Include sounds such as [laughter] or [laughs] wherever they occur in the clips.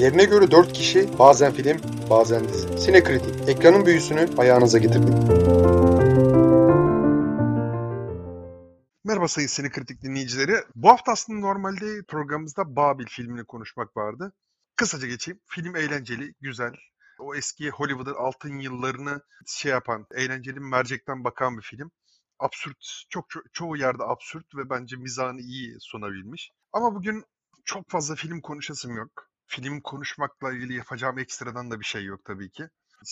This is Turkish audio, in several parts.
Yerine göre 4 kişi bazen film bazen dizi. Sinekritik ekranın büyüsünü ayağınıza getirdik. Merhaba sayın Sinekritik dinleyicileri. Bu hafta aslında normalde programımızda Babil filmini konuşmak vardı. Kısaca geçeyim. Film eğlenceli, güzel. O eski Hollywood'un altın yıllarını şey yapan, eğlenceli mercekten bakan bir film. Absürt, çok, ço- çoğu yerde absürt ve bence mizahını iyi sunabilmiş. Ama bugün çok fazla film konuşasım yok. Film konuşmakla ilgili yapacağım ekstradan da bir şey yok tabii ki.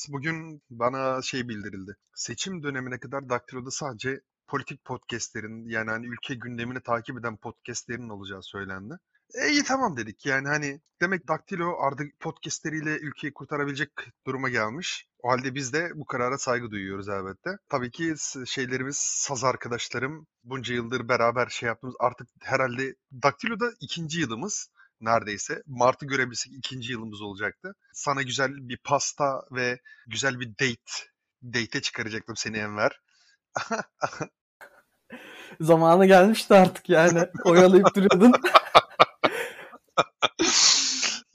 Bugün bana şey bildirildi. Seçim dönemine kadar Daktilo'da sadece politik podcastlerin yani hani ülke gündemini takip eden podcastlerin olacağı söylendi. E iyi tamam dedik. Yani hani demek Daktilo artık podcastleriyle ülkeyi kurtarabilecek duruma gelmiş. O halde biz de bu karara saygı duyuyoruz elbette. Tabii ki şeylerimiz, saz arkadaşlarım bunca yıldır beraber şey yaptığımız artık herhalde Daktilo'da ikinci yılımız neredeyse. Mart'ı görebilsek ikinci yılımız olacaktı. Sana güzel bir pasta ve güzel bir date, date'e çıkaracaktım seni Enver. [laughs] Zamanı gelmişti artık yani. Oyalayıp duruyordun. [laughs]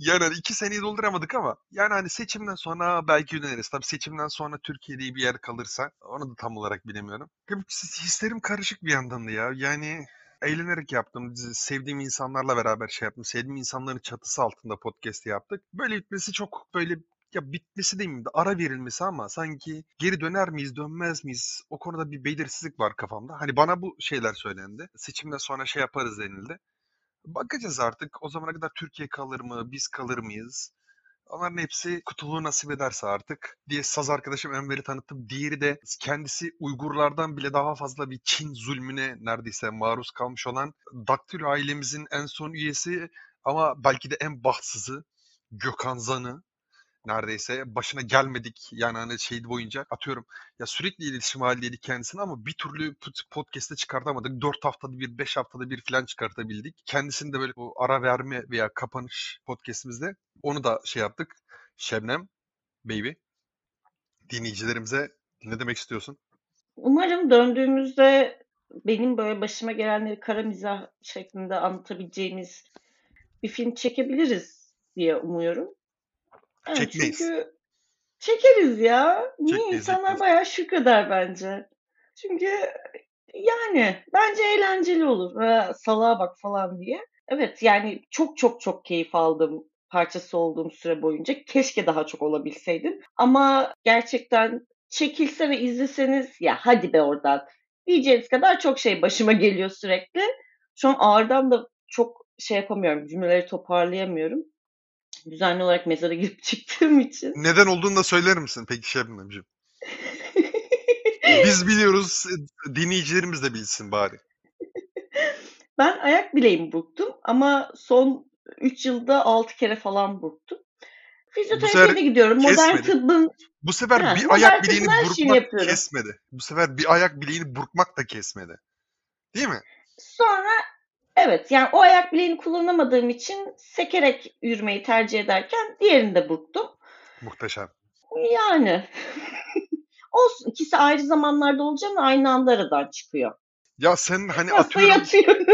Yani hani iki seneyi dolduramadık ama yani hani seçimden sonra belki döneriz. Tabii seçimden sonra Türkiye'de bir yer kalırsa onu da tam olarak bilemiyorum. Hislerim karışık bir yandan da ya. Yani eğlenerek yaptım. Sevdiğim insanlarla beraber şey yaptım. Sevdiğim insanların çatısı altında podcast yaptık. Böyle bitmesi çok böyle ya bitmesi demeyeyim de ara verilmesi ama sanki geri döner miyiz dönmez miyiz o konuda bir belirsizlik var kafamda. Hani bana bu şeyler söylendi. Seçimden sonra şey yaparız denildi. Bakacağız artık. O zamana kadar Türkiye kalır mı? Biz kalır mıyız? Onların hepsi kutuluğu nasip ederse artık diye saz arkadaşım Enver'i tanıttım. Diğeri de kendisi Uygurlardan bile daha fazla bir Çin zulmüne neredeyse maruz kalmış olan Daktilo ailemizin en son üyesi ama belki de en bahtsızı Gökhan Zan'ı neredeyse başına gelmedik yani hani şey boyunca atıyorum ya sürekli iletişim halindeydik kendisine ama bir türlü pod- podcast'e çıkartamadık. 4 haftada bir, 5 haftada bir falan çıkartabildik. Kendisini de böyle bu ara verme veya kapanış podcast'imizde onu da şey yaptık. Şebnem, baby dinleyicilerimize ne demek istiyorsun? Umarım döndüğümüzde benim böyle başıma gelenleri kara mizah şeklinde anlatabileceğimiz bir film çekebiliriz diye umuyorum. Evet, Çekmeyiz. çünkü çekeriz ya. Niye Çekmeyiz, insanlar çekmeyiz. bayağı şükreder bence. Çünkü yani bence eğlenceli olur. Ha, salağa bak falan diye. Evet yani çok çok çok keyif aldım parçası olduğum süre boyunca. Keşke daha çok olabilseydim. Ama gerçekten çekilse ve izleseniz ya hadi be oradan diyeceğiniz kadar çok şey başıma geliyor sürekli. Şu an ağırdan da çok şey yapamıyorum. Cümleleri toparlayamıyorum. Düzenli olarak mezara girip [laughs] çıktığım için. Neden olduğunu da söyler misin peki Şebnemciğim? Biz biliyoruz, dinleyicilerimiz de bilsin bari. [laughs] Ben ayak bileğimi burktum ama son 3 yılda 6 kere falan burktum. Fizyoterapiye de gidiyorum. Modern kesmedi. tıbbın Bu sefer Ha, bir ayak bileğini burkmak kesmedi. Bu sefer bir ayak bileğini burkmak da kesmedi. Değil mi? sonra evet yani o ayak bileğini kullanamadığım için sekerek yürümeyi tercih ederken diğerini de burktum. Muhteşem. Yani [laughs] olsun ikisi ayrı zamanlarda olacağını aynı anda aradan çıkıyor. Ya sen hani Hasta atıyorum [laughs]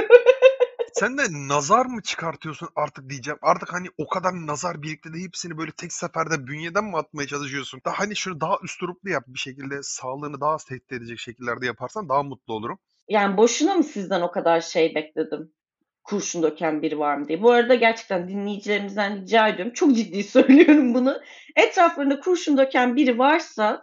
sen de nazar mı çıkartıyorsun artık diyeceğim. Artık hani o kadar nazar birikti de hepsini böyle tek seferde bünyeden mi atmaya çalışıyorsun? Daha hani şunu daha üsturuplu yap bir şekilde sağlığını daha tehdit edecek şekillerde yaparsan daha mutlu olurum. Yani boşuna mı sizden o kadar şey bekledim? Kurşun döken biri var mı diye. Bu arada gerçekten dinleyicilerimizden rica ediyorum. Çok ciddi [laughs] söylüyorum bunu. Etraflarında kurşun döken biri varsa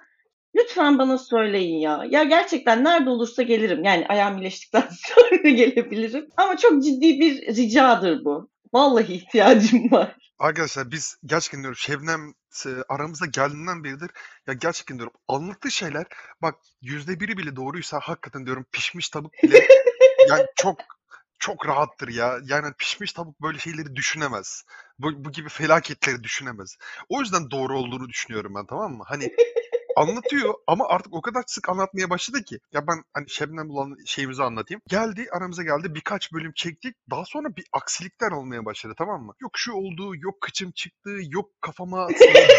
lütfen bana söyleyin ya. Ya gerçekten nerede olursa gelirim. Yani ayağım iyileştikten [laughs] sonra gelebilirim. Ama çok ciddi bir ricadır bu. Vallahi ihtiyacım var. Arkadaşlar biz gerçekten diyorum Şebnem e, aramıza geldiğinden beridir ya gerçekten diyorum anlattığı şeyler bak yüzde biri bile doğruysa hakikaten diyorum pişmiş tavuk bile [laughs] yani çok çok rahattır ya. Yani pişmiş tavuk böyle şeyleri düşünemez. Bu, bu gibi felaketleri düşünemez. O yüzden doğru olduğunu düşünüyorum ben tamam mı? Hani [laughs] anlatıyor ama artık o kadar sık anlatmaya başladı ki. Ya ben hani Şebnem bulan şeyimizi anlatayım. Geldi aramıza geldi birkaç bölüm çektik. Daha sonra bir aksilikler olmaya başladı tamam mı? Yok şu oldu, yok kıçım çıktı, yok kafama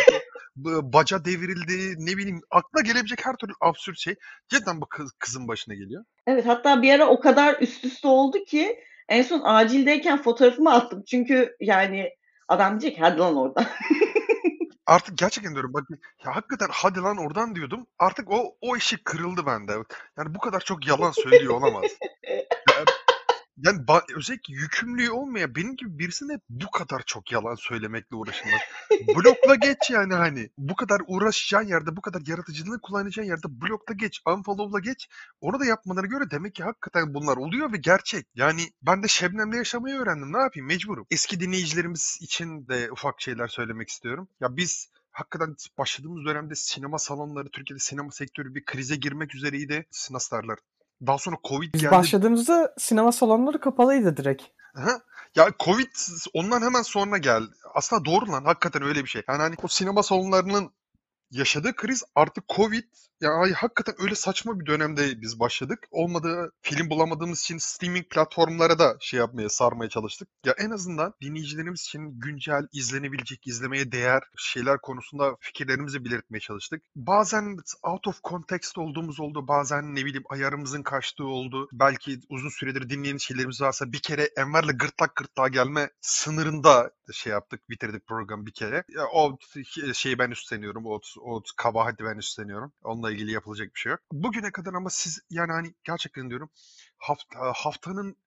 [laughs] baca devrildi, ne bileyim aklına gelebilecek her türlü absürt şey. Cidden bu kız, kızın başına geliyor. Evet hatta bir ara o kadar üst üste oldu ki en son acildeyken fotoğrafımı attım. Çünkü yani Adam diyecek hadi lan oradan. [laughs] Artık gerçekten diyorum bak ya hakikaten hadi lan oradan diyordum. Artık o o işi kırıldı bende. Yani bu kadar çok yalan söylüyor olamaz. Ya, [laughs] yani ba- özellikle yükümlülüğü olmaya benim gibi birisine bu kadar çok yalan söylemekle uğraşılmaz. Blokla geç yani hani. Bu kadar uğraşacağın yerde, bu kadar yaratıcılığını kullanacağın yerde blokla geç, unfollow'la geç. Onu da yapmaları göre demek ki hakikaten bunlar oluyor ve gerçek. Yani ben de Şebnem'le yaşamayı öğrendim. Ne yapayım? Mecburum. Eski dinleyicilerimiz için de ufak şeyler söylemek istiyorum. Ya biz hakikaten başladığımız dönemde sinema salonları, Türkiye'de sinema sektörü bir krize girmek üzereydi. Nasıl derler? Daha sonra Covid Biz geldi. başladığımızda sinema salonları kapalıydı direkt. Aha. Ya Covid ondan hemen sonra geldi. Aslında doğru lan hakikaten öyle bir şey. Yani hani o sinema salonlarının yaşadığı kriz artık Covid ya ay, hakikaten öyle saçma bir dönemde biz başladık. Olmadığı film bulamadığımız için streaming platformlara da şey yapmaya sarmaya çalıştık. Ya en azından dinleyicilerimiz için güncel, izlenebilecek, izlemeye değer şeyler konusunda fikirlerimizi belirtmeye çalıştık. Bazen out of context olduğumuz oldu. Bazen ne bileyim ayarımızın kaçtığı oldu. Belki uzun süredir dinleyen şeylerimiz varsa bir kere Enver'le gırtlak gırtlağa gelme sınırında şey yaptık, bitirdik programı bir kere. Ya, o şeyi ben üstleniyorum. O, o kabahati ben üstleniyorum. Onunla ilgili yapılacak bir şey yok. Bugüne kadar ama siz yani hani gerçekten diyorum hafta, haftanın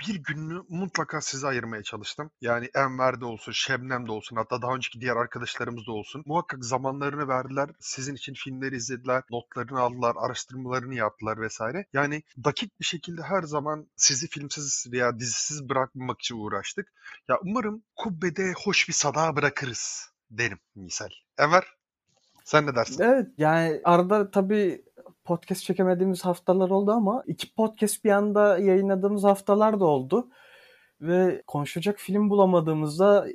bir gününü mutlaka size ayırmaya çalıştım. Yani Enver'de olsun, Şebnem'de olsun, hatta daha önceki diğer arkadaşlarımız da olsun. Muhakkak zamanlarını verdiler. Sizin için filmleri izlediler, notlarını aldılar, araştırmalarını yaptılar vesaire. Yani dakik bir şekilde her zaman sizi filmsiz veya dizisiz bırakmamak için uğraştık. Ya umarım kubbede hoş bir sada bırakırız derim misal. Enver, sen ne dersin? Evet yani arada tabii podcast çekemediğimiz haftalar oldu ama iki podcast bir anda yayınladığımız haftalar da oldu. Ve konuşacak film bulamadığımızda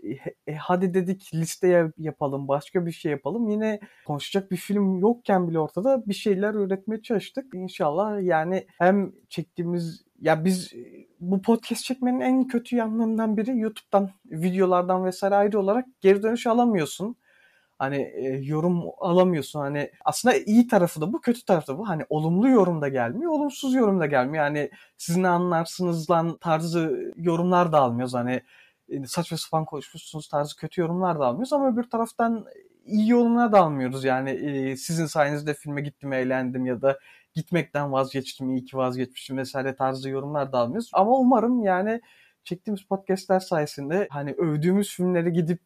e, hadi dedik liste yapalım, başka bir şey yapalım. Yine konuşacak bir film yokken bile ortada bir şeyler üretmeye çalıştık. İnşallah yani hem çektiğimiz ya biz bu podcast çekmenin en kötü yanlarından biri YouTube'dan, videolardan vesaire ayrı olarak geri dönüş alamıyorsun hani e, yorum alamıyorsun. Hani aslında iyi tarafı da bu, kötü tarafı da bu. Hani olumlu yorum da gelmiyor, olumsuz yorum da gelmiyor. Yani siz ne anlarsınız lan tarzı yorumlar da almıyoruz. Hani e, saçma sapan konuşmuşsunuz tarzı kötü yorumlar da almıyoruz ama öbür taraftan iyi yorumlar da almıyoruz. Yani e, sizin sayenizde filme gittim, eğlendim ya da gitmekten vazgeçtim, iyi ki vazgeçmişim vesaire tarzı yorumlar da almıyoruz. Ama umarım yani çektiğimiz podcastler sayesinde hani övdüğümüz filmleri gidip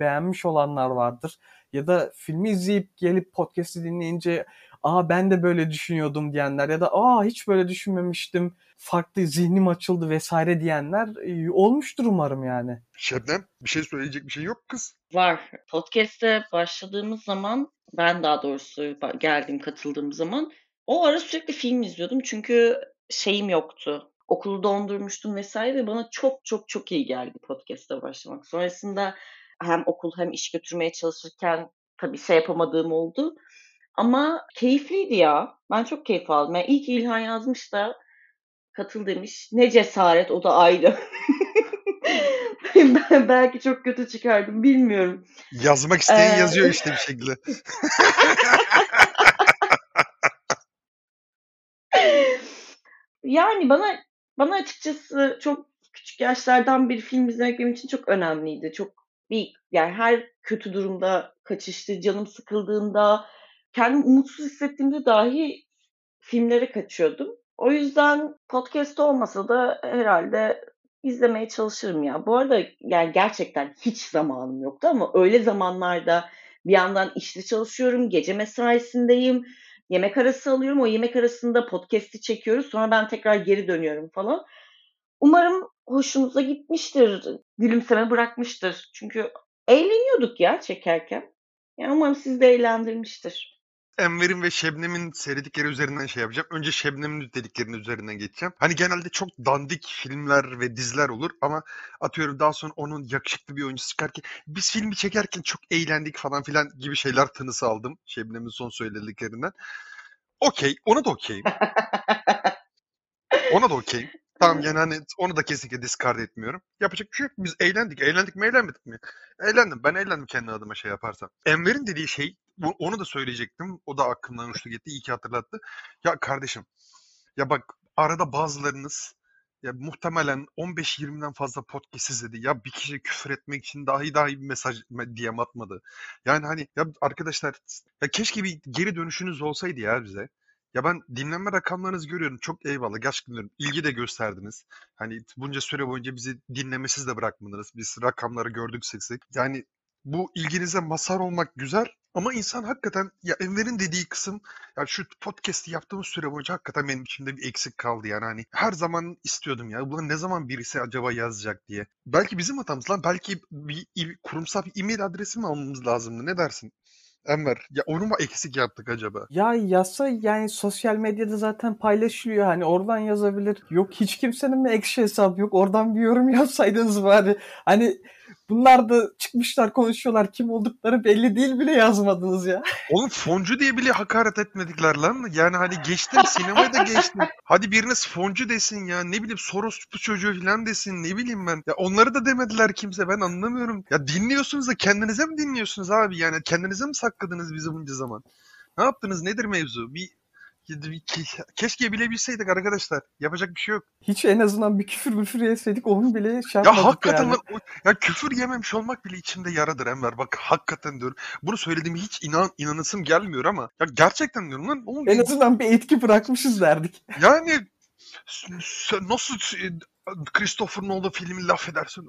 beğenmiş olanlar vardır. Ya da filmi izleyip gelip podcast'i dinleyince aa ben de böyle düşünüyordum diyenler ya da aa hiç böyle düşünmemiştim farklı zihnim açıldı vesaire diyenler olmuştur umarım yani. Şebnem bir şey söyleyecek bir şey yok kız. Var. Podcast'te başladığımız zaman ben daha doğrusu geldiğim katıldığım zaman o ara sürekli film izliyordum çünkü şeyim yoktu okulu dondurmuştum vesaire ve bana çok çok çok iyi geldi podcast'a başlamak. Sonrasında hem okul hem iş götürmeye çalışırken tabii şey yapamadığım oldu. Ama keyifliydi ya. Ben çok keyif aldım. Yani ilk İlhan yazmış da katıl demiş. Ne cesaret o da ayrı. [laughs] ben belki çok kötü çıkardım bilmiyorum. Yazmak isteyen ee... yazıyor işte bir şekilde. [laughs] yani bana bana açıkçası çok küçük yaşlardan bir film izlemek benim için çok önemliydi. Çok bir yani her kötü durumda, kaçıştı, canım sıkıldığında, kendimi umutsuz hissettiğimde dahi filmlere kaçıyordum. O yüzden podcast olmasa da herhalde izlemeye çalışırım ya. Bu arada yani gerçekten hiç zamanım yoktu ama öyle zamanlarda bir yandan işte çalışıyorum, gece mesaisindeyim, yemek arası alıyorum. O yemek arasında podcast'i çekiyoruz. Sonra ben tekrar geri dönüyorum falan. Umarım hoşunuza gitmiştir. Gülümseme bırakmıştır. Çünkü eğleniyorduk ya çekerken. Yani umarım sizi de eğlendirmiştir. Enver'in ve Şebnem'in seyredikleri üzerinden şey yapacağım. Önce Şebnem'in dediklerinin üzerinden geçeceğim. Hani genelde çok dandik filmler ve diziler olur ama atıyorum daha sonra onun yakışıklı bir oyuncusu çıkarken biz filmi çekerken çok eğlendik falan filan gibi şeyler tınısı aldım Şebnem'in son söylediklerinden. Okey, ona da okeyim. ona da okeyim. Tamam yani hani onu da kesinlikle discard etmiyorum. Yapacak bir şey yok. Biz eğlendik. Eğlendik mi eğlenmedik mi? Eğlendim. Ben eğlendim kendi adıma şey yaparsam. Enver'in dediği şey onu da söyleyecektim. O da aklımdan uçtu gitti. İyi ki hatırlattı. Ya kardeşim ya bak arada bazılarınız ya muhtemelen 15-20'den fazla podcast izledi. Ya bir kişi küfür etmek için dahi dahi bir mesaj DM atmadı. Yani hani ya arkadaşlar ya keşke bir geri dönüşünüz olsaydı ya bize. Ya ben dinlenme rakamlarınızı görüyorum. Çok eyvallah. Gerçekten diyorum. İlgi de gösterdiniz. Hani bunca süre boyunca bizi dinlemesiz de bırakmadınız. Biz rakamları gördük sık sık. Yani bu ilginize mazhar olmak güzel ama insan hakikaten ya Enver'in dediği kısım ya şu podcast'i yaptığımız süre boyunca hakikaten benim içimde bir eksik kaldı yani hani her zaman istiyordum ya buna ne zaman birisi acaba yazacak diye. Belki bizim hatamız lan belki bir, bir kurumsal bir e-mail adresi mi almamız lazımdı ne dersin? Enver ya onu mu eksik yaptık acaba? Ya yazsa yani sosyal medyada zaten paylaşılıyor hani oradan yazabilir. Yok hiç kimsenin mi ekşi hesabı yok oradan bir yorum [laughs] yapsaydınız bari. Hani bunlar da çıkmışlar konuşuyorlar kim oldukları belli değil bile yazmadınız ya. Oğlum foncu diye bile hakaret etmedikler lan. Yani hani geçtim sinemaya da geçtim. Hadi biriniz foncu desin ya ne bileyim Soros çocuğu falan desin ne bileyim ben. Ya onları da demediler kimse ben anlamıyorum. Ya dinliyorsunuz da kendinize mi dinliyorsunuz abi yani kendinize mi sakladınız bizi bunca zaman? Ne yaptınız nedir mevzu? Bir Keşke bilebilseydik arkadaşlar. Yapacak bir şey yok. Hiç en azından bir küfür küfür yeseydik onu bile şey Ya hakikaten yani. lan, ya küfür yememiş olmak bile içimde yaradır Enver. Bak hakikaten diyorum. Bunu söylediğimi hiç inan inanasım gelmiyor ama ya gerçekten diyorum lan. Oğlum, en azından bir etki bırakmışız derdik. Yani nasıl Christopher Nolan filmi laf edersin?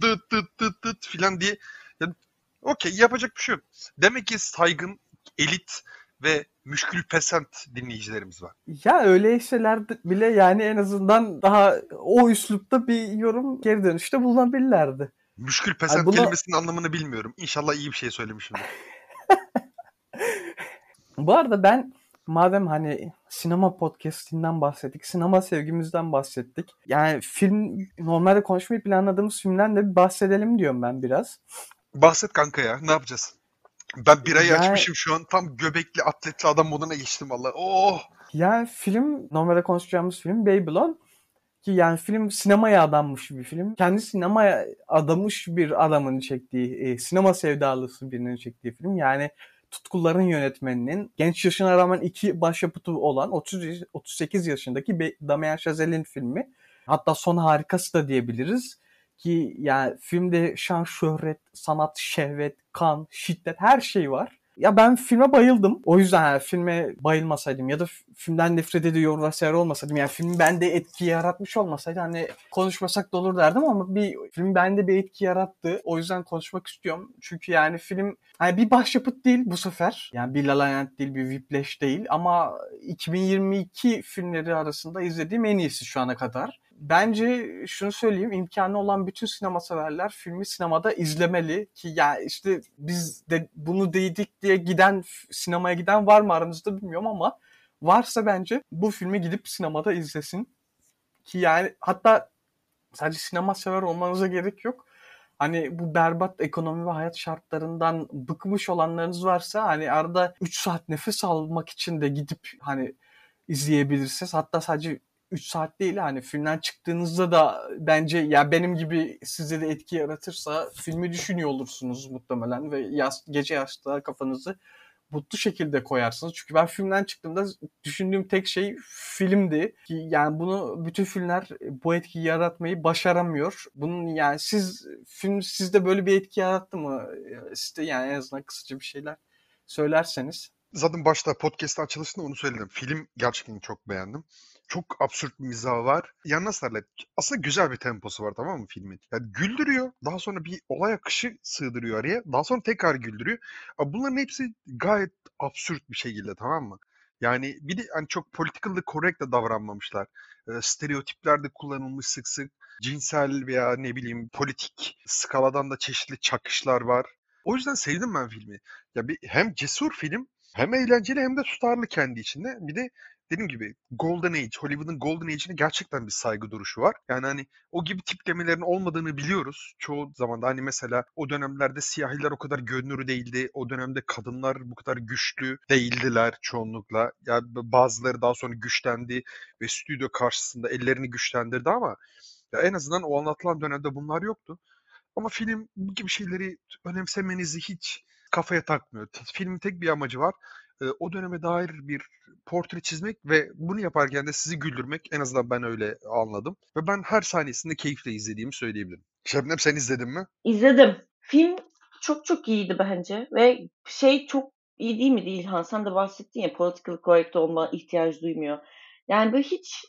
Dıt dıt dıt dıt filan diye. Ya, Okey yapacak bir şey yok. Demek ki saygın, elit ve müşkül pesent dinleyicilerimiz var. Ya öyleyseler bile yani en azından daha o üslupta bir yorum geri dönüşte bulunabilirlerdi. Müşkül pesent yani buna... kelimesinin anlamını bilmiyorum. İnşallah iyi bir şey söylemişimdir. [laughs] Bu arada ben madem hani sinema podcastinden bahsettik, sinema sevgimizden bahsettik. Yani film normalde konuşmayı planladığımız filmden de bahsedelim diyorum ben biraz. Bahset kanka ya. Ne yapacağız? Ben birayı yani, açmışım şu an. Tam göbekli atletli adam moduna geçtim valla. Oh! Yani film, normalde konuşacağımız film Babylon. Ki yani film sinemaya adanmış bir film. Kendi sinemaya adamış bir adamın çektiği, e, sinema sevdalısı birinin çektiği film. Yani Tutkuların yönetmeninin genç yaşına rağmen iki başyapıtı olan 30 38 yaşındaki Damien Chazelle'in filmi. Hatta son harikası da diyebiliriz ki yani filmde şan, şöhret, sanat, şehvet, kan, şiddet her şey var. Ya ben filme bayıldım. O yüzden yani filme bayılmasaydım ya da filmden nefret ediyor vesaire olmasaydım yani film bende etki yaratmış olmasaydı hani konuşmasak da olur derdim ama bir film bende bir etki yarattı. O yüzden konuşmak istiyorum. Çünkü yani film hani bir başyapıt değil bu sefer. Yani bir La La Land değil, bir Whiplash değil ama 2022 filmleri arasında izlediğim en iyisi şu ana kadar bence şunu söyleyeyim imkanı olan bütün sinema severler filmi sinemada izlemeli ki ya yani işte biz de bunu dedik diye giden sinemaya giden var mı aranızda bilmiyorum ama varsa bence bu filmi gidip sinemada izlesin ki yani hatta sadece sinema sever olmanıza gerek yok. Hani bu berbat ekonomi ve hayat şartlarından bıkmış olanlarınız varsa hani arada 3 saat nefes almak için de gidip hani izleyebilirsiniz. Hatta sadece 3 saat değil hani filmden çıktığınızda da bence ya benim gibi size de etki yaratırsa filmi düşünüyor olursunuz muhtemelen ve yaz, gece yastığa kafanızı mutlu şekilde koyarsınız. Çünkü ben filmden çıktığımda düşündüğüm tek şey filmdi. Ki yani bunu bütün filmler bu etkiyi yaratmayı başaramıyor. Bunun yani siz film sizde böyle bir etki yarattı mı? Size yani en azından kısaca bir şeyler söylerseniz. Zaten başta podcast açılışında onu söyledim. Film gerçekten çok beğendim çok absürt bir mizahı var. Nasıl derler? Aslında güzel bir temposu var tamam mı filmin? Yani güldürüyor. Daha sonra bir olay akışı sığdırıyor araya. Daha sonra tekrar güldürüyor. Bunların hepsi gayet absürt bir şekilde tamam mı? Yani bir de hani çok politically correct de davranmamışlar. E, stereotipler de kullanılmış sık sık. Cinsel veya ne bileyim politik skaladan da çeşitli çakışlar var. O yüzden sevdim ben filmi. Ya bir hem cesur film hem eğlenceli hem de tutarlı kendi içinde. Bir de dediğim gibi Golden Age, Hollywood'un Golden Age'ine gerçekten bir saygı duruşu var. Yani hani o gibi tiplemelerin olmadığını biliyoruz. Çoğu zaman da hani mesela o dönemlerde siyahiler o kadar görünür değildi. O dönemde kadınlar bu kadar güçlü değildiler çoğunlukla. Ya yani bazıları daha sonra güçlendi ve stüdyo karşısında ellerini güçlendirdi ama ya en azından o anlatılan dönemde bunlar yoktu. Ama film bu gibi şeyleri önemsemenizi hiç kafaya takmıyor. Filmin tek bir amacı var e, o döneme dair bir portre çizmek ve bunu yaparken de sizi güldürmek en azından ben öyle anladım. Ve ben her saniyesinde keyifle izlediğimi söyleyebilirim. Şebnem sen izledin mi? İzledim. Film çok çok iyiydi bence ve şey çok iyi değil mi değil Han? Sen de bahsettin ya political correct olma ihtiyacı duymuyor. Yani böyle hiç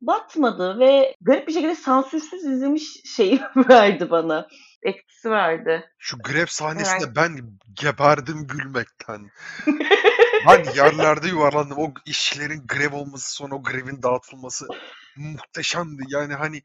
batmadı ve garip bir şekilde sansürsüz izlemiş şeyi [laughs] verdi bana. Etkisi verdi. Şu grev sahnesinde Evet. ben geberdim gülmekten. [laughs] Ben yerlerde yuvarlandım. O işçilerin grev olması sonra o grevin dağıtılması muhteşemdi. Yani hani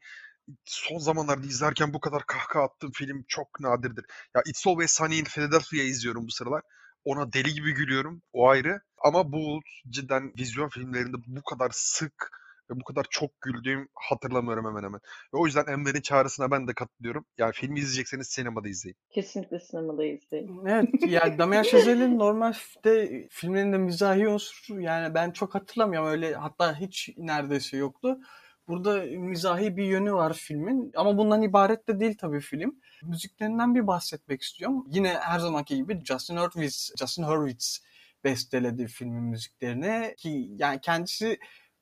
son zamanlarda izlerken bu kadar kahkaha attığım film çok nadirdir. Ya It's Always Sunny in Philadelphia izliyorum bu sıralar. Ona deli gibi gülüyorum. O ayrı. Ama bu cidden vizyon filmlerinde bu kadar sık ve bu kadar çok güldüğüm hatırlamıyorum hemen hemen. Ve o yüzden Enver'in çağrısına ben de katılıyorum. Yani filmi izleyecekseniz sinemada izleyin. Kesinlikle sinemada izleyin. Evet yani Damien [laughs] Chazelle'in normalde filmlerinde mizahi unsur yani ben çok hatırlamıyorum öyle hatta hiç neredeyse yoktu. Burada mizahi bir yönü var filmin ama bundan ibaret de değil tabii film. Müziklerinden bir bahsetmek istiyorum. Yine her zamanki gibi Justin Hurwitz, Justin Hurwitz besteledi filmin müziklerini ki yani kendisi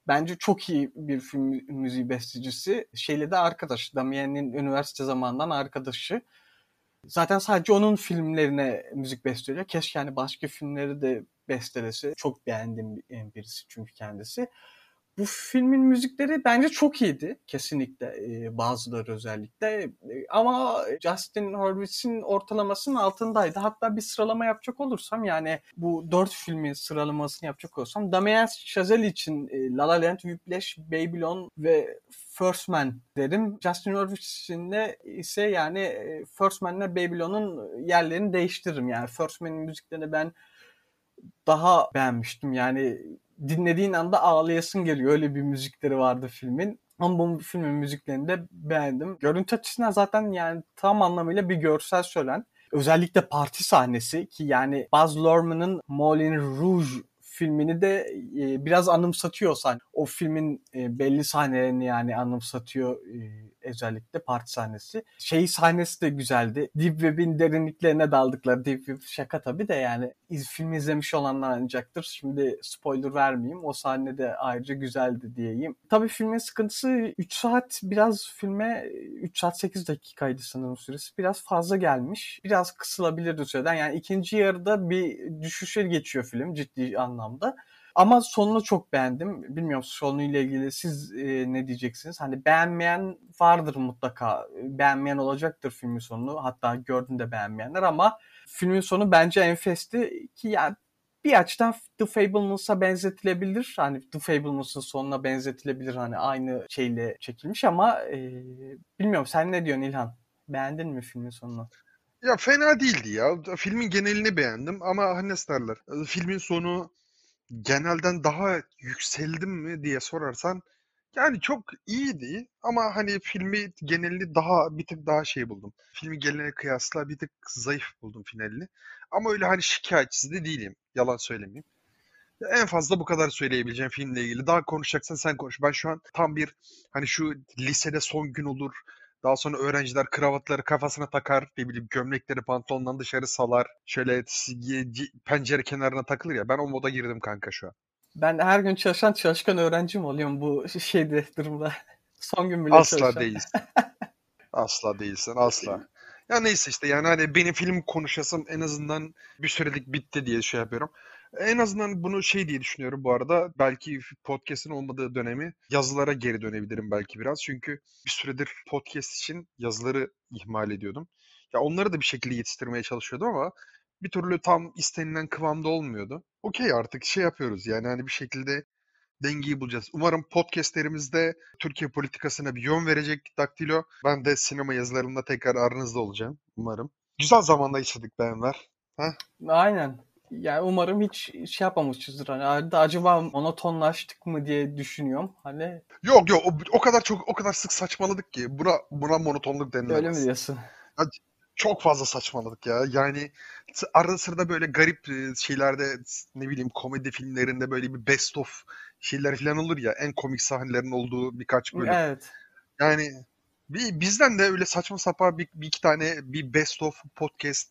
bence çok iyi bir film müziği bestecisi. Şeyle de arkadaş, Damien'in üniversite zamanından arkadaşı. Zaten sadece onun filmlerine müzik besteliyor. Keşke yani başka filmleri de bestelese. Çok beğendiğim bir- birisi çünkü kendisi. Bu filmin müzikleri bence çok iyiydi. Kesinlikle bazıları özellikle. Ama Justin Hurwitz'in ortalamasının altındaydı. Hatta bir sıralama yapacak olursam yani bu dört filmin sıralamasını yapacak olursam Damien Chazelle için La La Land, Whiplash, Babylon ve First Man derim. Justin Hurwitz'in de ise yani First Man'le Babylon'un yerlerini değiştiririm. Yani First Man'in müziklerini ben daha beğenmiştim. Yani dinlediğin anda ağlayasın geliyor. Öyle bir müzikleri vardı filmin. Ama bu filmin müziklerini de beğendim. Görüntü açısından zaten yani tam anlamıyla bir görsel şölen. Özellikle parti sahnesi ki yani Baz Luhrmann'ın Moulin Rouge filmini de e, biraz anımsatıyor sahne. O filmin e, belli sahnelerini yani anımsatıyor e, özellikle parti sahnesi. Şey sahnesi de güzeldi. Deep Web'in derinliklerine daldıkları. Deep Web şaka tabii de yani iz, film izlemiş olanlar anlayacaktır. Şimdi spoiler vermeyeyim. O sahne de ayrıca güzeldi diyeyim. Tabii filmin sıkıntısı 3 saat biraz filme 3 saat 8 dakikaydı sanırım süresi. Biraz fazla gelmiş. Biraz kısılabilirdi süreden. Yani ikinci yarıda bir düşüşe geçiyor film ciddi anlamda. Ama sonunu çok beğendim. Bilmiyorum sonuyla ilgili siz e, ne diyeceksiniz? Hani beğenmeyen vardır mutlaka. Beğenmeyen olacaktır filmin sonunu. Hatta gördüm de beğenmeyenler ama filmin sonu bence enfesti ki yani bir açıdan The Fablemans'a benzetilebilir. Hani The Fablemans'ın sonuna benzetilebilir. Hani aynı şeyle çekilmiş ama e, bilmiyorum sen ne diyorsun İlhan? Beğendin mi filmin sonunu? Ya fena değildi ya. Filmin genelini beğendim ama hani derler? Filmin sonu genelden daha yükseldim mi diye sorarsan yani çok iyiydi ama hani filmi genelini daha bir tık daha şey buldum. Filmi geneline kıyasla bir tık zayıf buldum finalini. Ama öyle hani şikayetçisi de değilim. Yalan söylemeyeyim. En fazla bu kadar söyleyebileceğim filmle ilgili. Daha konuşacaksan sen konuş. Ben şu an tam bir hani şu lisede son gün olur. Daha sonra öğrenciler kravatları kafasına takar. Ne bileyim gömlekleri pantolondan dışarı salar. Şöyle pencere kenarına takılır ya. Ben o moda girdim kanka şu an. Ben her gün çalışan çalışkan öğrenci mi oluyorum bu şeyde durumda? [laughs] Son gün bile Asla çalışan. değilsin. [laughs] Asla değilsin. Asla. Ya neyse işte yani hani benim film konuşasım en azından bir sürelik bitti diye şey yapıyorum. En azından bunu şey diye düşünüyorum bu arada. Belki podcast'in olmadığı dönemi yazılara geri dönebilirim belki biraz. Çünkü bir süredir podcast için yazıları ihmal ediyordum. Ya onları da bir şekilde yetiştirmeye çalışıyordum ama bir türlü tam istenilen kıvamda olmuyordu. Okey artık şey yapıyoruz yani hani bir şekilde dengeyi bulacağız. Umarım podcastlerimizde Türkiye politikasına bir yön verecek Daktilo. Ben de sinema yazılarımda tekrar aranızda olacağım. Umarım. Güzel zamanda yaşadık be Enver. Aynen. Yani umarım hiç şey yapmamışızdır. Hani acaba monotonlaştık mı diye düşünüyorum. Hani Yok yok o, o kadar çok o kadar sık saçmaladık ki buna buna monotonluk denilemez. öyle mi diyorsun? Çok fazla saçmaladık ya. Yani arada sırada böyle garip e, şeylerde ne bileyim komedi filmlerinde böyle bir best of şeyler falan olur ya. En komik sahnelerin olduğu birkaç bölüm. Evet. Yani bir, bizden de öyle saçma sapan bir, bir iki tane bir best of podcast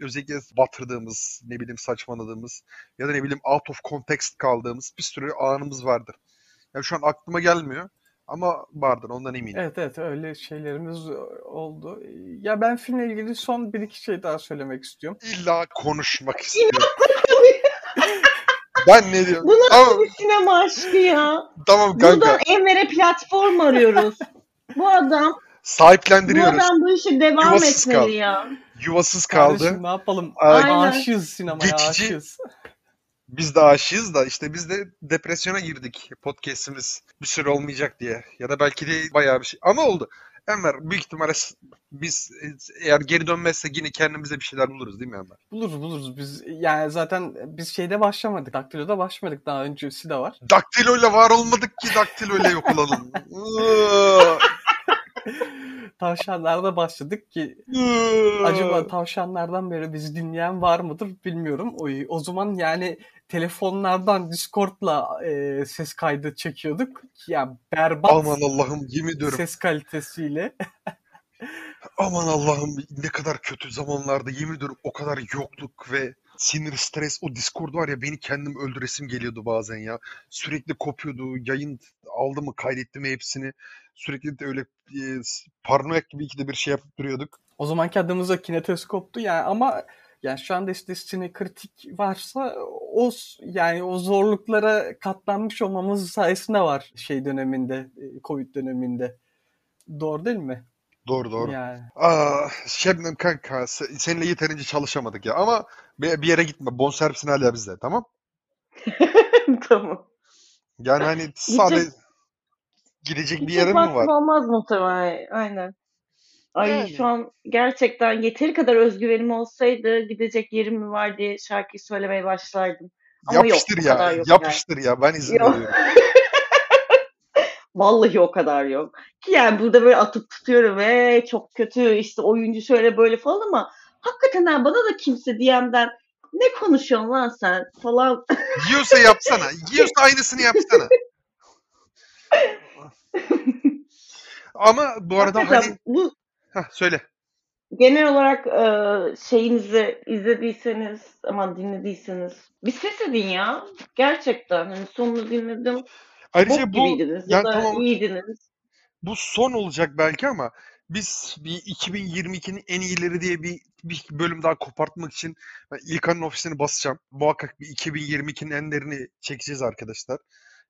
özellikle batırdığımız, ne bileyim saçmaladığımız ya da ne bileyim out of context kaldığımız bir sürü anımız vardır. Yani şu an aklıma gelmiyor ama vardır ondan eminim. Evet evet öyle şeylerimiz oldu. Ya ben filmle ilgili son bir iki şey daha söylemek istiyorum. İlla konuşmak istiyorum. ben ne diyorum? Bu nasıl Tamam, bir sinema aşkı ya? tamam kanka. Buradan Enver'e platform arıyoruz. bu adam, bu Sahiplendiriyoruz. adam bu işe devam Yuvasız etmeli kaldı. ya. Yuvasız kaldı. Kardeşim ne yapalım? Aynen. Aşığız sinemaya Geçici- aşığız. Biz de aşığız da işte biz de depresyona girdik podcast'imiz bir süre olmayacak diye. Ya da belki de bayağı bir şey. Ama oldu. Enver büyük ihtimalle biz eğer geri dönmezse yine kendimize bir şeyler buluruz değil mi Enver? Buluruz buluruz biz yani zaten biz şeyde başlamadık. Daktilo'da başlamadık. Daha öncesi de var. Daktiloyla var olmadık ki daktiloyla yok olalım. [laughs] Tavşanlarda başladık ki ıı. acaba tavşanlardan beri bizi dinleyen var mıdır bilmiyorum. O, o zaman yani telefonlardan Discord'la e, ses kaydı çekiyorduk. Ya berbat Aman Allah'ım yemin ediyorum. ses kalitesiyle. Aman Allah'ım ne kadar kötü zamanlarda yemin ediyorum o kadar yokluk ve sinir, stres o Discord var ya beni kendim öldüresim geliyordu bazen ya. Sürekli kopuyordu. Yayın aldı mı kaydetti mi hepsini. Sürekli de öyle e, paranoyak gibi ikide bir şey yapıp duruyorduk. O zamanki adımız da kinetoskoptu yani ama yani şu anda işte sine kritik varsa o yani o zorluklara katlanmış olmamız sayesinde var şey döneminde, e, Covid döneminde. Doğru değil mi? Doğru doğru. Yani. Aa, Şebnem kanka se- seninle yeterince çalışamadık ya ama bir yere gitme. Bonservisini hala bizde tamam? [laughs] tamam. Yani hani sadece gidecek bir yerin mi var? olmaz muhtemelen. Aynen. Ay Yani. şu an gerçekten yeteri kadar özgüvenim olsaydı gidecek yerim mi var diye şarkıyı söylemeye başlardım. Ama yok, Yapıştır o ya. yok Yapıştır ya. Ben izin Yok. veriyorum. [laughs] Vallahi o kadar yok. Ki yani burada böyle atıp tutuyorum ve çok kötü işte oyuncu şöyle böyle falan ama hakikaten ha, bana da kimse DM'den ne konuşuyorsun lan sen falan. Yiyorsa yapsana. Yiyorsa aynısını yapsana. Ama bu arada Hakikaten hani bu Heh, söyle. genel olarak e, şeyinizi izlediyseniz aman dinlediyseniz bir ses edin ya. Gerçekten hani sonunu dinledim. Bok Ayrıca bu gibiydiniz ya da tamam iyiydiniz. bu son olacak belki ama biz bir 2022'nin en iyileri diye bir, bir bölüm daha kopartmak için İlkan'ın ofisini basacağım. Muhakkak bir 2022'nin enlerini çekeceğiz arkadaşlar.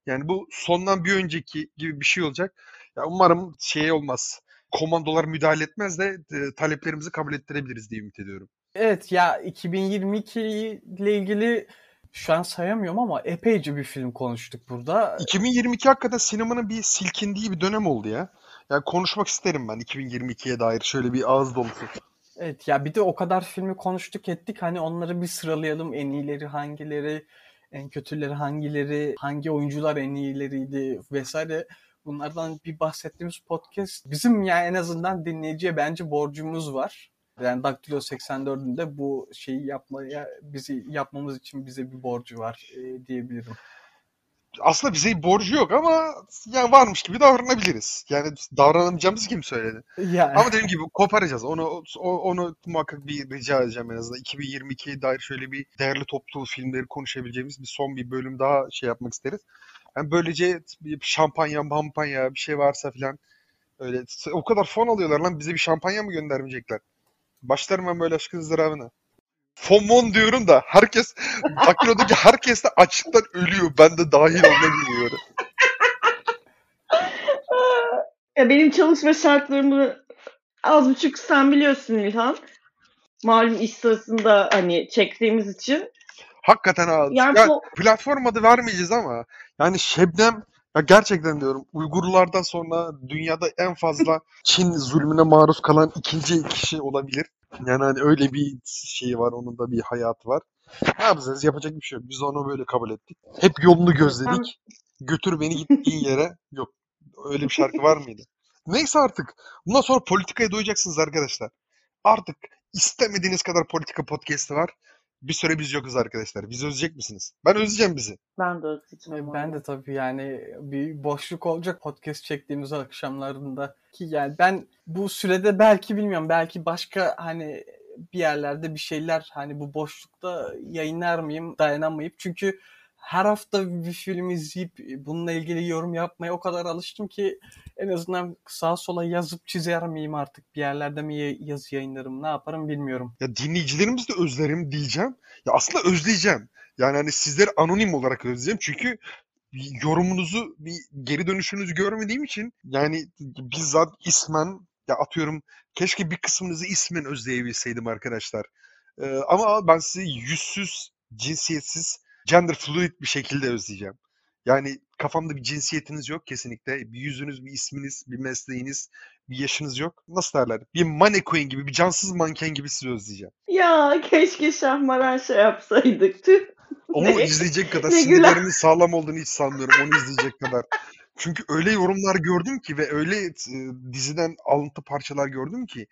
Yani bu sondan bir önceki gibi bir şey olacak. Ya umarım şey olmaz. Komandolar müdahale etmez de e, taleplerimizi kabul ettirebiliriz diye ümit ediyorum. Evet ya 2022 ile ilgili şu an sayamıyorum ama epeyce bir film konuştuk burada. 2022 hakikaten sinemanın bir silkindiği bir dönem oldu ya. Yani konuşmak isterim ben 2022'ye dair şöyle bir ağız dolusu. Evet ya bir de o kadar filmi konuştuk ettik hani onları bir sıralayalım en iyileri hangileri, en kötüleri hangileri, hangi oyuncular en iyileriydi vesaire. Bunlardan bir bahsettiğimiz podcast bizim yani en azından dinleyiciye bence borcumuz var. Yani Daktilo 84'ün de bu şeyi yapmaya bizi yapmamız için bize bir borcu var e, diyebilirim. Aslında bize bir borcu yok ama yani varmış gibi davranabiliriz. Yani davranamayacağımızı kim söyledi? Yani Ama dediğim gibi koparacağız. Onu o- onu muhakkak bir rica edeceğim en azından. 2022'ye dair şöyle bir değerli toplu filmleri konuşabileceğimiz bir son bir bölüm daha şey yapmak isteriz. Yani böylece bir şampanya, mampanya bir şey varsa filan öyle o kadar fon alıyorlar lan bize bir şampanya mı göndermeyecekler? Başlarım ben böyle aşkın ızdırabına. Fonmon diyorum da herkes Daktilo'daki herkes de açlıktan ölüyor. Ben de dahil olmak üzere. [laughs] Ya benim çalışma şartlarımı az buçuk sen biliyorsun İlhan. Malum iş sırasında hani çektiğimiz için. Hakikaten az. Yani Ya bu platform adı vermeyeceğiz ama yani Şebnem ya gerçekten diyorum Uygurlardan sonra dünyada en fazla Çin zulmüne maruz kalan ikinci kişi olabilir. Yani hani öyle bir şey var onun da bir hayatı var. Ne yapacağız? Yapacak bir şey yok. Biz onu böyle kabul ettik. Hep yolunu gözledik. Götür beni gittiğin yere. Yok. Öyle bir şarkı var mıydı? Neyse artık. Bundan sonra politikaya doyacaksınız arkadaşlar. Artık istemediğiniz kadar politika podcast'i var. Bir süre biz yokuz arkadaşlar. Bizi özleyecek misiniz? Ben özleyeceğim bizi. ben de özleyeceğim. Ben de tabii yani bir boşluk olacak podcast çektiğimiz akşamlarında ki yani ben bu sürede belki bilmiyorum belki başka hani bir yerlerde bir şeyler hani bu boşlukta yayınlar mıyım dayanamayıp çünkü her hafta bir film izleyip bununla ilgili yorum yapmaya o kadar alıştım ki en azından sağa sola yazıp çizer miyim artık bir yerlerde mi yazı yayınlarım ne yaparım bilmiyorum. Ya dinleyicilerimiz de özlerim diyeceğim. Ya aslında özleyeceğim. Yani hani sizleri anonim olarak özleyeceğim. Çünkü yorumunuzu, bir geri dönüşünüzü görmediğim için yani bizzat ismen ya atıyorum keşke bir kısmınızı ismen özleyebilseydim arkadaşlar. Ee, ama ben sizi yüzsüz, cinsiyetsiz, gender fluid bir şekilde özleyeceğim. Yani kafamda bir cinsiyetiniz yok kesinlikle. Bir yüzünüz, bir isminiz, bir mesleğiniz, bir yaşınız yok. Nasıl derler? Bir mannequin gibi, bir cansız manken gibi sizi özleyeceğim. Ya keşke Şahmaran şey yapsaydık. Tüh. Onu Ne- izleyecek kadar sinirlerimin sağlam olduğunu hiç sanmıyorum. Onu izleyecek kadar. Çünkü öyle yorumlar gördüm ki ve öyle e, diziden alıntı parçalar gördüm ki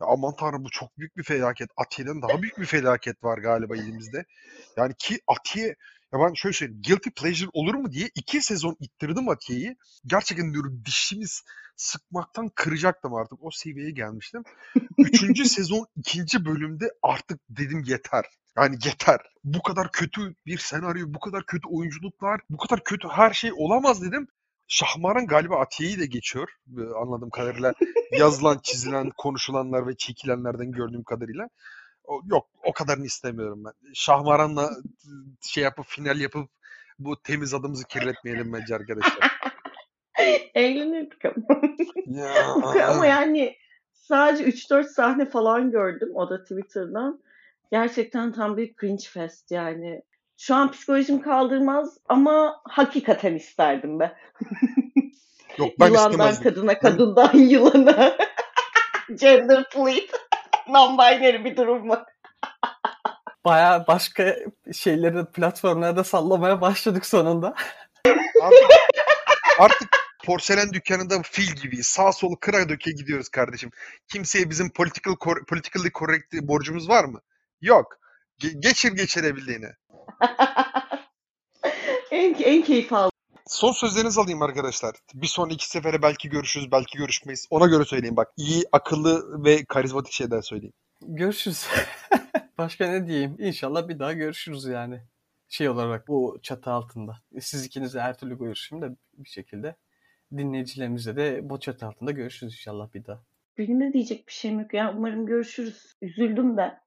ya aman tanrım bu çok büyük bir felaket. Atiye'den daha büyük bir felaket var galiba elimizde. Yani ki Atiye ya ben şöyle söyleyeyim. Guilty pleasure olur mu diye iki sezon ittirdim Atiye'yi. Gerçekten diyorum dişimiz sıkmaktan kıracaktım artık. O seviyeye gelmiştim. Üçüncü [laughs] sezon ikinci bölümde artık dedim yeter. Yani yeter. Bu kadar kötü bir senaryo, bu kadar kötü oyunculuklar, bu kadar kötü her şey olamaz dedim. Şahmaran galiba Atiye'yi de geçiyor. e, Anladığım kadarıyla yazılan, çizilen, konuşulanlar ve çekilenlerden gördüğüm kadarıyla. O, yok o kadarını istemiyorum ben. Şahmaran'la e, şey yapıp final yapıp bu temiz adımızı kirletmeyelim bence arkadaşlar. [laughs] Eğlenirdik ama. Ya, [laughs] Ama yani sadece 3-4 sahne falan gördüm o da Twitter'dan. Gerçekten tam bir cringe fest yani. Şu an psikolojim kaldırmaz ama hakikaten isterdim be. yok ben Yılandan istemezdim. kadına, kadından [laughs] yılana. Gender fluid. Non-binary bir durum var. Baya başka şeyleri platformlara da sallamaya başladık sonunda. Artık, artık porselen dükkanında fil gibi sağ solu kıra döke gidiyoruz kardeşim. Kimseye bizim political cor- politically correct borcumuz var mı? Yok. Ge- geçir geçirebildiğini. [laughs] en, en keyif aldığım Son sözlerinizi alayım arkadaşlar. Bir sonraki sefere belki görüşürüz, belki görüşmeyiz. Ona göre söyleyin bak. İyi, akıllı ve karizmatik şeyler söyleyin. Görüşürüz. [laughs] Başka ne diyeyim? İnşallah bir daha görüşürüz yani. Şey olarak bu çatı altında. Siz ikiniz de her türlü görüşüm de bir şekilde. Dinleyicilerimizle de bu çatı altında görüşürüz inşallah bir daha. Benim de diyecek bir şeyim yok ya. Umarım görüşürüz. Üzüldüm de.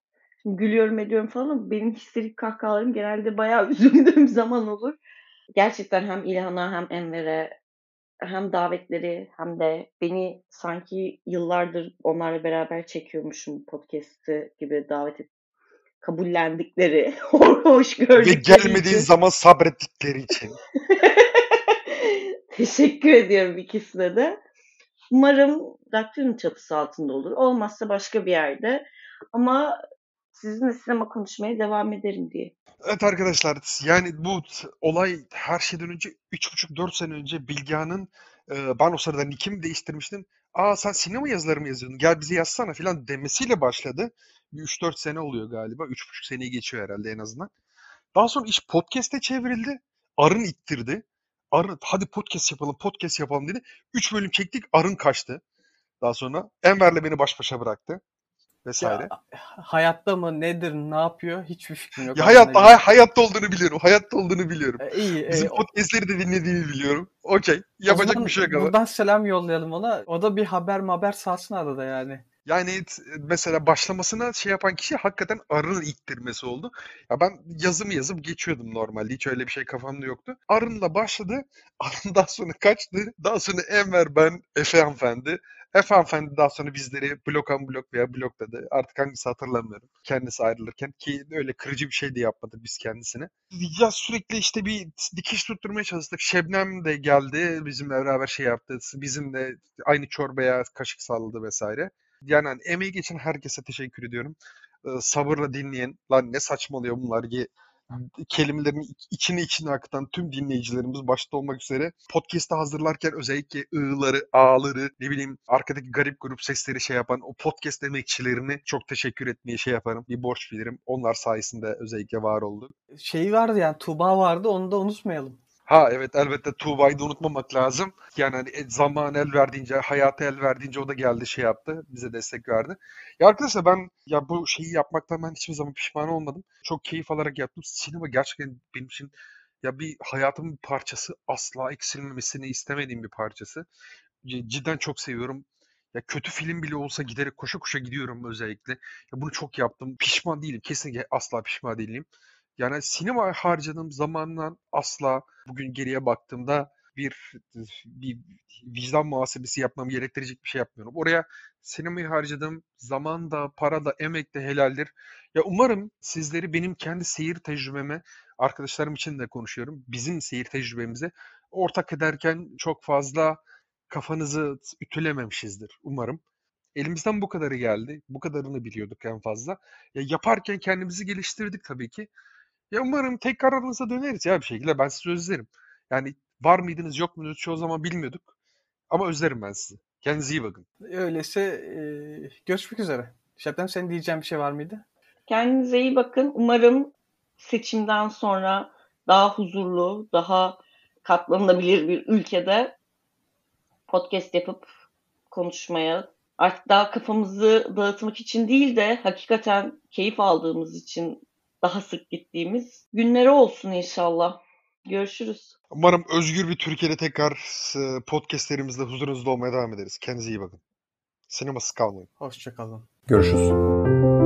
Gülüyorum ediyorum falan ama benim histerik kahkahalarım genelde bayağı [laughs] üzüldüğüm zaman olur. Gerçekten hem İlhan'a hem Enver'e hem davetleri hem de beni sanki yıllardır onlarla beraber çekiyormuşum podcast'ı gibi davet et kabullendikleri, [laughs] hoş Ve gördükleri gelmediğin için. zaman sabrettikleri için. [laughs] Teşekkür ediyorum ikisine de. Umarım Daktül'ün çatısı altında olur. Olmazsa başka bir yerde. Ama sizinle sinema konuşmaya devam ederim diye. Evet arkadaşlar yani bu olay her şeyden önce 3,5-4 sene önce Bilgehan'ın e, ben o sırada nickimi değiştirmiştim. Aa sen sinema yazıları mı yazıyordun? Gel bize yazsana filan demesiyle başladı. Bir 3-4 sene oluyor galiba. 3,5 seneyi geçiyor herhalde en azından. Daha sonra iş podcast'e çevrildi. Arın ittirdi. Arın hadi podcast yapalım podcast yapalım dedi. 3 bölüm çektik Arın kaçtı. Daha sonra Enver'le beni baş başa bıraktı. Vesaire. Ya, hayatta mı nedir ne yapıyor hiçbir fikrim yok. Ya hayatta hay- hayatta olduğunu biliyorum. Hayatta olduğunu biliyorum. E, iyi. e, Bizim o- podcastleri de dinlediğini biliyorum. Okey. Yapacak zaman bir şey yok ama. Buradan selam yollayalım ona. O da bir haber haber salsın arada yani. Yani mesela başlamasına şey yapan kişi hakikaten arının ittirmesi oldu. Ya ben yazımı yazıp geçiyordum normalde. Hiç öyle bir şey kafamda yoktu. Arın'la başladı. [laughs] Arın daha sonra kaçtı. Daha sonra Enver ben Efe hanımefendi. Efe hanımefendi daha sonra bizleri blok an blok veya blokladı. Artık hangisi hatırlamıyorum. Kendisi ayrılırken ki öyle kırıcı bir şey de yapmadık biz kendisine. Ya sürekli işte bir dikiş tutturmaya çalıştık. Şebnem de geldi. Bizimle beraber şey yaptı. Bizim de aynı çorbaya kaşık salladı vesaire. Yani hani emeği geçen herkese teşekkür ediyorum. Ee, sabırla dinleyen, lan ne saçmalıyor bunlar diye kelimelerini iç- içine içine akıtan tüm dinleyicilerimiz başta olmak üzere podcast'ı hazırlarken özellikle ığları, ağları, ne bileyim arkadaki garip grup sesleri şey yapan o podcast emekçilerini çok teşekkür etmeye şey yaparım. Bir borç bilirim. Onlar sayesinde özellikle var oldu. Şey vardı yani Tuğba vardı onu da unutmayalım. Ha evet elbette Tuğba'yı da unutmamak lazım. Yani hani e, zaman el verdiğince, hayata el verdiğince o da geldi şey yaptı. Bize destek verdi. Ya arkadaşlar ben ya bu şeyi yapmaktan ben hiçbir zaman pişman olmadım. Çok keyif alarak yaptım. Sinema gerçekten benim için ya bir hayatımın bir parçası asla eksilmemesini istemediğim bir parçası. Cidden çok seviyorum. Ya kötü film bile olsa giderek koşa koşa gidiyorum özellikle. Ya bunu çok yaptım. Pişman değilim. Kesinlikle asla pişman değilim. Yani sinema harcadığım zamandan asla bugün geriye baktığımda bir bir vicdan muhasebesi yapmam gerektirecek bir şey yapmıyorum. Oraya sinemaya harcadığım zaman da, para da, emek de helaldir. Ya umarım sizleri benim kendi seyir tecrübeme, arkadaşlarım için de konuşuyorum. Bizim seyir tecrübemize ortak ederken çok fazla kafanızı ütülememişizdir umarım. Elimizden bu kadarı geldi. Bu kadarını biliyorduk en fazla. Ya yaparken kendimizi geliştirdik tabii ki. Ya umarım tekrar aranıza döneriz ya bir şekilde. Ben sizi özlerim. Yani var mıydınız yok muydunuz çoğu zaman bilmiyorduk. Ama özlerim ben sizi. Kendinize iyi bakın. Öyleyse e, görüşmek üzere. Şebnem senin diyeceğin bir şey var mıydı? Kendinize iyi bakın. Umarım seçimden sonra daha huzurlu, daha katlanılabilir bir ülkede podcast yapıp konuşmaya, artık daha kafamızı dağıtmak için değil de hakikaten keyif aldığımız için daha sık gittiğimiz günleri olsun inşallah. Görüşürüz. Umarım özgür bir Türkiye'de tekrar e, podcastlerimizde huzurunuzda olmaya devam ederiz. Kendinize iyi bakın. Sinemasız kalmayın. Hoşçakalın. Görüşürüz.